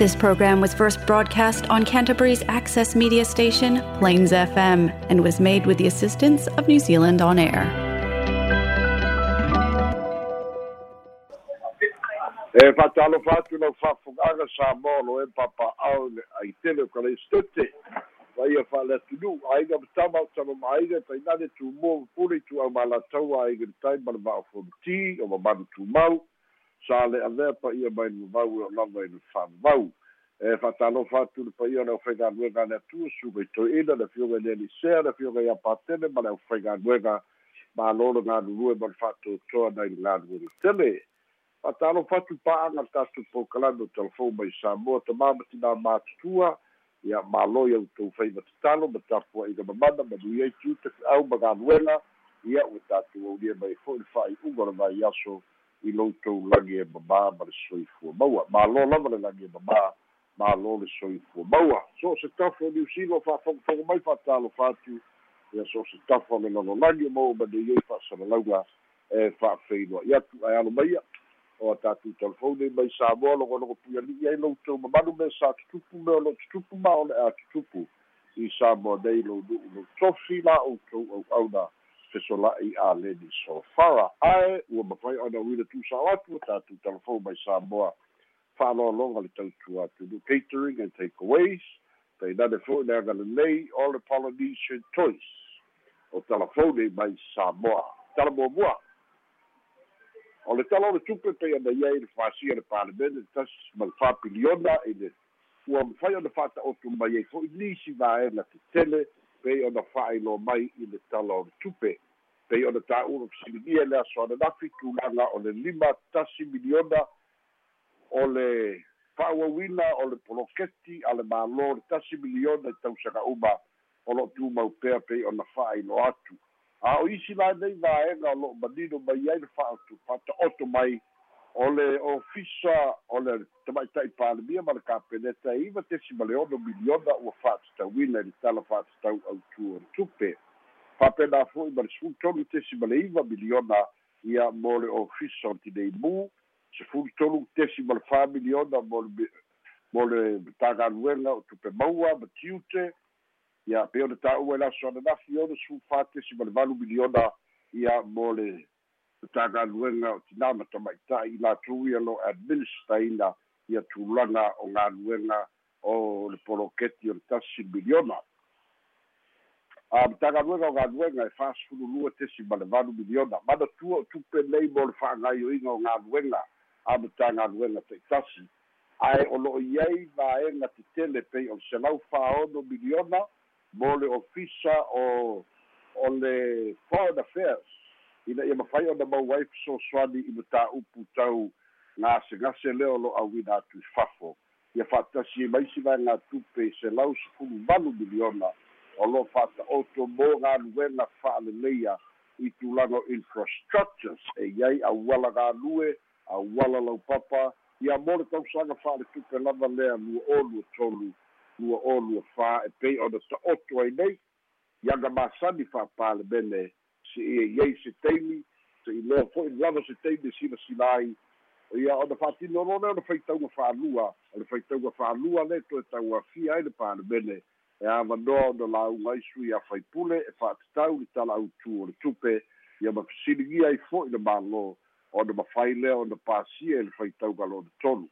This program was first broadcast on Canterbury's access media station, Plains FM, and was made with the assistance of New Zealand On Air. e sa molo e papa au ai tele le vai tama mo puri tu au mala tau o tu mau sa le ave pa ia mai no va o la vai no fa vau e fatalo fatu le pa ia no fe ga nuega na tu su be to ina le fio le ni se le fio ga ya patene ma le fe ga nuega ma lolo ga lu e ma fatu to na i la tele fatalo fatu pa'aga tatu pokalano telefon mai samoa tamamatina matutua ia malo ia outou fai matatalo ma tapu ai ga mamana ma nui ai tiu tafi'au ma galuega ia ua tatou aulia mai fo'i le fa'ai'uga o le vai aso i loutou lagi e mamā ma le soifua maua malo lava le lagi e mamā malo le soifua maua so o se tafa o niusilo fa'afogofogo mai fa'atalo fatu ia so o se tafa le lololagi o maua ma nui ai fa'asalalauga e fa'afeiloa'i atu ae alo maia o tatou telefone mai sa moa logologo puiali'i ai loutou mamalu me sa tutupu me o lo tutupu ma o le a tutupu i sa moa nei lou nu'u lou tofi la outou au'auna fesola'i a leni solofara ae ua mafai ona uina tusao atu o tatou telefone mai sa moa. Fa'aloaloga le tautu atu. Nu catering and takeaways. Tainane fo'i le agalelei o le polynesian toys. O telefone mai sa moa. Talamuamua o le tala o le tupe pei ana iai le fasia le palemene tasi ma le fa'apiliona i le ua mafai ona fa'ata'oto mai ai fo'i nisi vaega tetele pei ona fa'ailoa mai i le tala o le tupe. Pei ona tā'ula fesiligia le aso ananafi tulaga o le lima tasi miliona o le fa'auauina o le poloketi a le mālō le tasi miliona i tausaga uma o lo'o tumau pea pei ona fa'ailoa atu. A o isi lanei vaega o lo'o manino mai ai le fa'atu fa'ata'oto mai o le ofisa o tamaita'i palemia ma le kapeneta iva tesi ma le ono miliona ua fa'atatauina i le tala fa'atatau autu o le tupe fa'apena fo'i ma le sefulu tolu tesi ma le iva miliona ia mo le ofisa o tinei mu sefulu tolu tesi ma le fa miliona mo le mo le tagaluega o tupe maua ma tiute ia pe ona tā'ua e laso ananafi ona sufātesi ma le valu miliona ia mo le tagaluega o tinā ma tamaita'i i latou ia lo administraina ia tulaga o galuega o le poloketi o le tasi miliona. A ma tagaluega o galuega e fasfululua tesi ma le valu miliona. Manatua o tupe nei mo le fa'agaio'iga o galuega a ma tagaluega ta'itasi ae o lo'o i ai vaega tetele pei o le selau fāono miliona mo le ofisa o o le foreign affairs ina ia mafai ona mau ai fesoasoani i mataupu tau gasegase lea o lo auina atu i fafo ia fa'atasi maisi vaega tupe i se lau sefulu valu miliona. O lo fa'ata'oto mo galuega fa'aleleia i tulaga o infrastructures. E iai auala galue auala laupapa ia mo le tausaga fa'aletupe lava lea lua o lua tolu lua o fā e pei ona ta'oto ai nei iaga masani fa'apalemene se ia iai se taimi se i loa fo'i lava se taimi silasila ai ia ona fa'atino lo lea ona faitauga fa'alua o le faitauga fa'alua le toe tauafia ai le palemene e avanoa ona lauga ai sui afaipule e fa'atatau i tala autū o le tupe ia ma fesiligia ai fo'i le mālō ona mafai lea ona pasia i le faitauga lo le tolu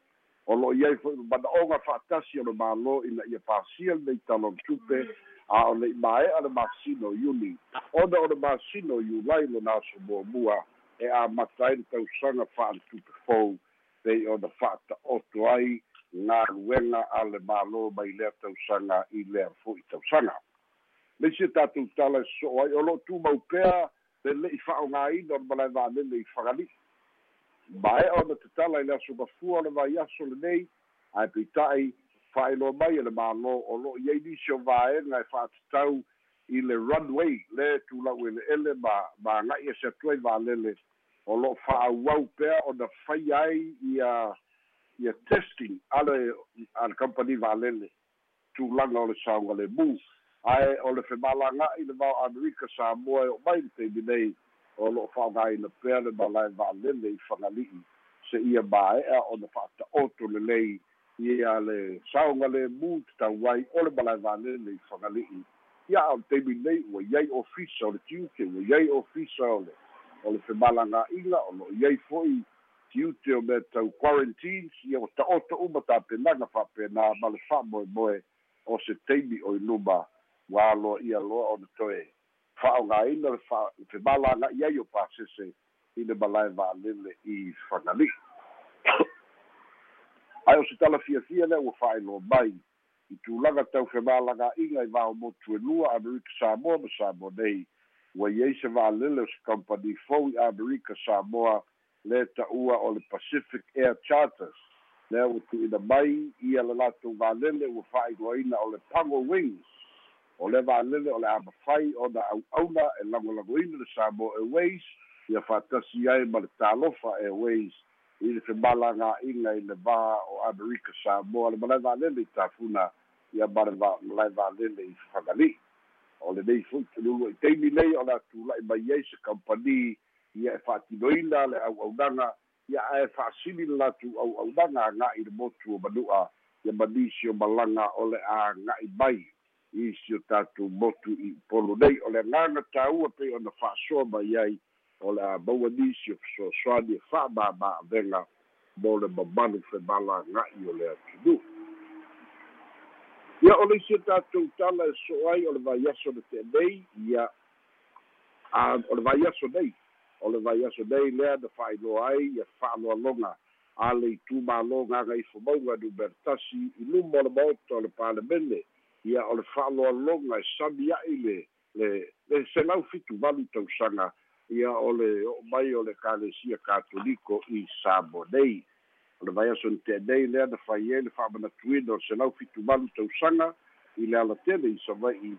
o lo iai foi manaʻoga fa'atasi o le mālō ina ia pasia lenei talo le tupe a o le'i mae'a le masino iuni ona o le masino iulai lona aso muamua e amata ai le tausaga fa'aletupe fou. Pei ona fa'ata'oto ai galuega a le mālō mai lea tausaga i lea fo'i tausaga leisi e tatou tala e so'o ai o lo'o tumau pea le le'i fa'aogāina o le malae valele i fagali'i mae ona tatala i le aso mafua o le vaiaso lenei ae peita'i fa'ailoa mai e le mālō o lo'o iai nisi o vaega e fa'atatau i le runway le tula'u ele'ele ma maga'i e se atu ai valele. O lo'o fa'auau pea ona fai ai ia ia testing ale a le company valele. Tulaga o le sauga lemu ae o le femalaga'i le vao amerika sa moa e o mai le taimi nei o lo'o fa'avaina pea le malae va'alele i fagali'i se ia mae'a ona fa'ata'oto lelei ia le saoga le mu tatauai o le malae valele i. Fagali'i ia o taimi nei ua iai ofisa o le tiute ua iai ofisa o le o le femalaga'iga o lo'o iai fo'i tiute o mea tau quarantines ia ua ta'oto uma tapenaga fa'apena ma le fa'amoemoe o se taimi o i luma ua aloa ia loa ona toe. Fa'aogāina le fa femalaga'i ai o pasese i le malae va'alele i fagali'i ae o se talafiafia lea ua fa'ailoa mai. I tulaga tau femalaga'iga i vaomotu enua amerika samoa ma samoa nei. Ua iai se va'alele o se company fou i amerika samoa le ta'ua o le pacific air charters. Lea ua tu'uina mai ia le latou valele ua fa'ailoaina o le pago wings. O le valele o le amafai ona au'auna e lagolagoina le samoa airways ia fa'atasi ai ma le talofa airways i le femalagā'iga i le vā o amerika samoa le malae valele i tafuna ia ma le malae valele i fagali'i o lenei fo'i talulu i taimi nei o le atula'i mai ai se kampani ia e fa'atinoina le au'aunaga ia ae fa'asili le latu au'aunaga aga'i le motu o manu'a ia manisi o malaga o le aga'i mai. Isi o tatou motu i polo nei o le agaga tāua pei ona fa'asoa mai ai o le a maua nisi o fesoasoani e fa'amāma'avega mo le mamalu femalaga'i o le atunuu ia o le isia tatou tala e so ai o le vaiaso le te'enei ia a o le vaiaso nei o le vaiaso nei lea na fa'ailoa ai ia fa'aloaloga a le itumālo gaga i fomauga numeratasi i luma o le maoto o le palemene ia o le fa'aloaloga e sami a'i le le le selau fitu valu tausaga ia o le o'o mai o le kalesia katoliko i sabo nei o le vai aso te'enei lea na fai ai le fa'amanatuina o le selau fitumalu tausaga i le ala tele i sava'i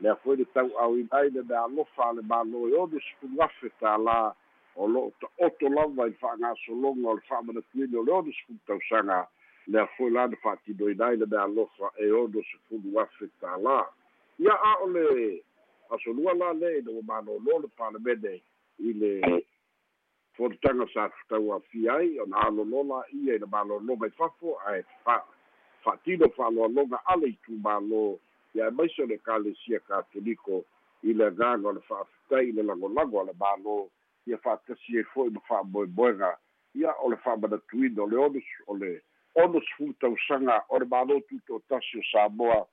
lea foi le tau'auina ai le mea alofa a le mālo e ono sepulu afe tālā o lo'o ta'oto lava i le fa'agasologa o le fa'amanatuina o le ono sepulu tausaga lea foi la na fa'atinoina ai le mea alofa e ono sepulu afe tālā ia a o le asolua la le ina ua malōlō le palemene i le fototaga sa tatauafia ai ona alolola ia i le malōlō mai fafo ae fa fa'atino fa'aloaloga ale i tumālō ia e maise o le kalesia katoliko i le agaga o le fa'afetai i le lagolago a le mālō ia fa'atasi ai fo'i ma fa'amoemoega ia o le fa'amanatuina o le ono o le ono sefulu tausaga o le mālō tuto tasi o samoa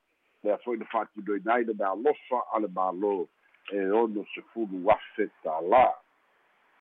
lea fo'i na fa'atinoina ai mea alofa a le mālō e ono sefulu afe tālā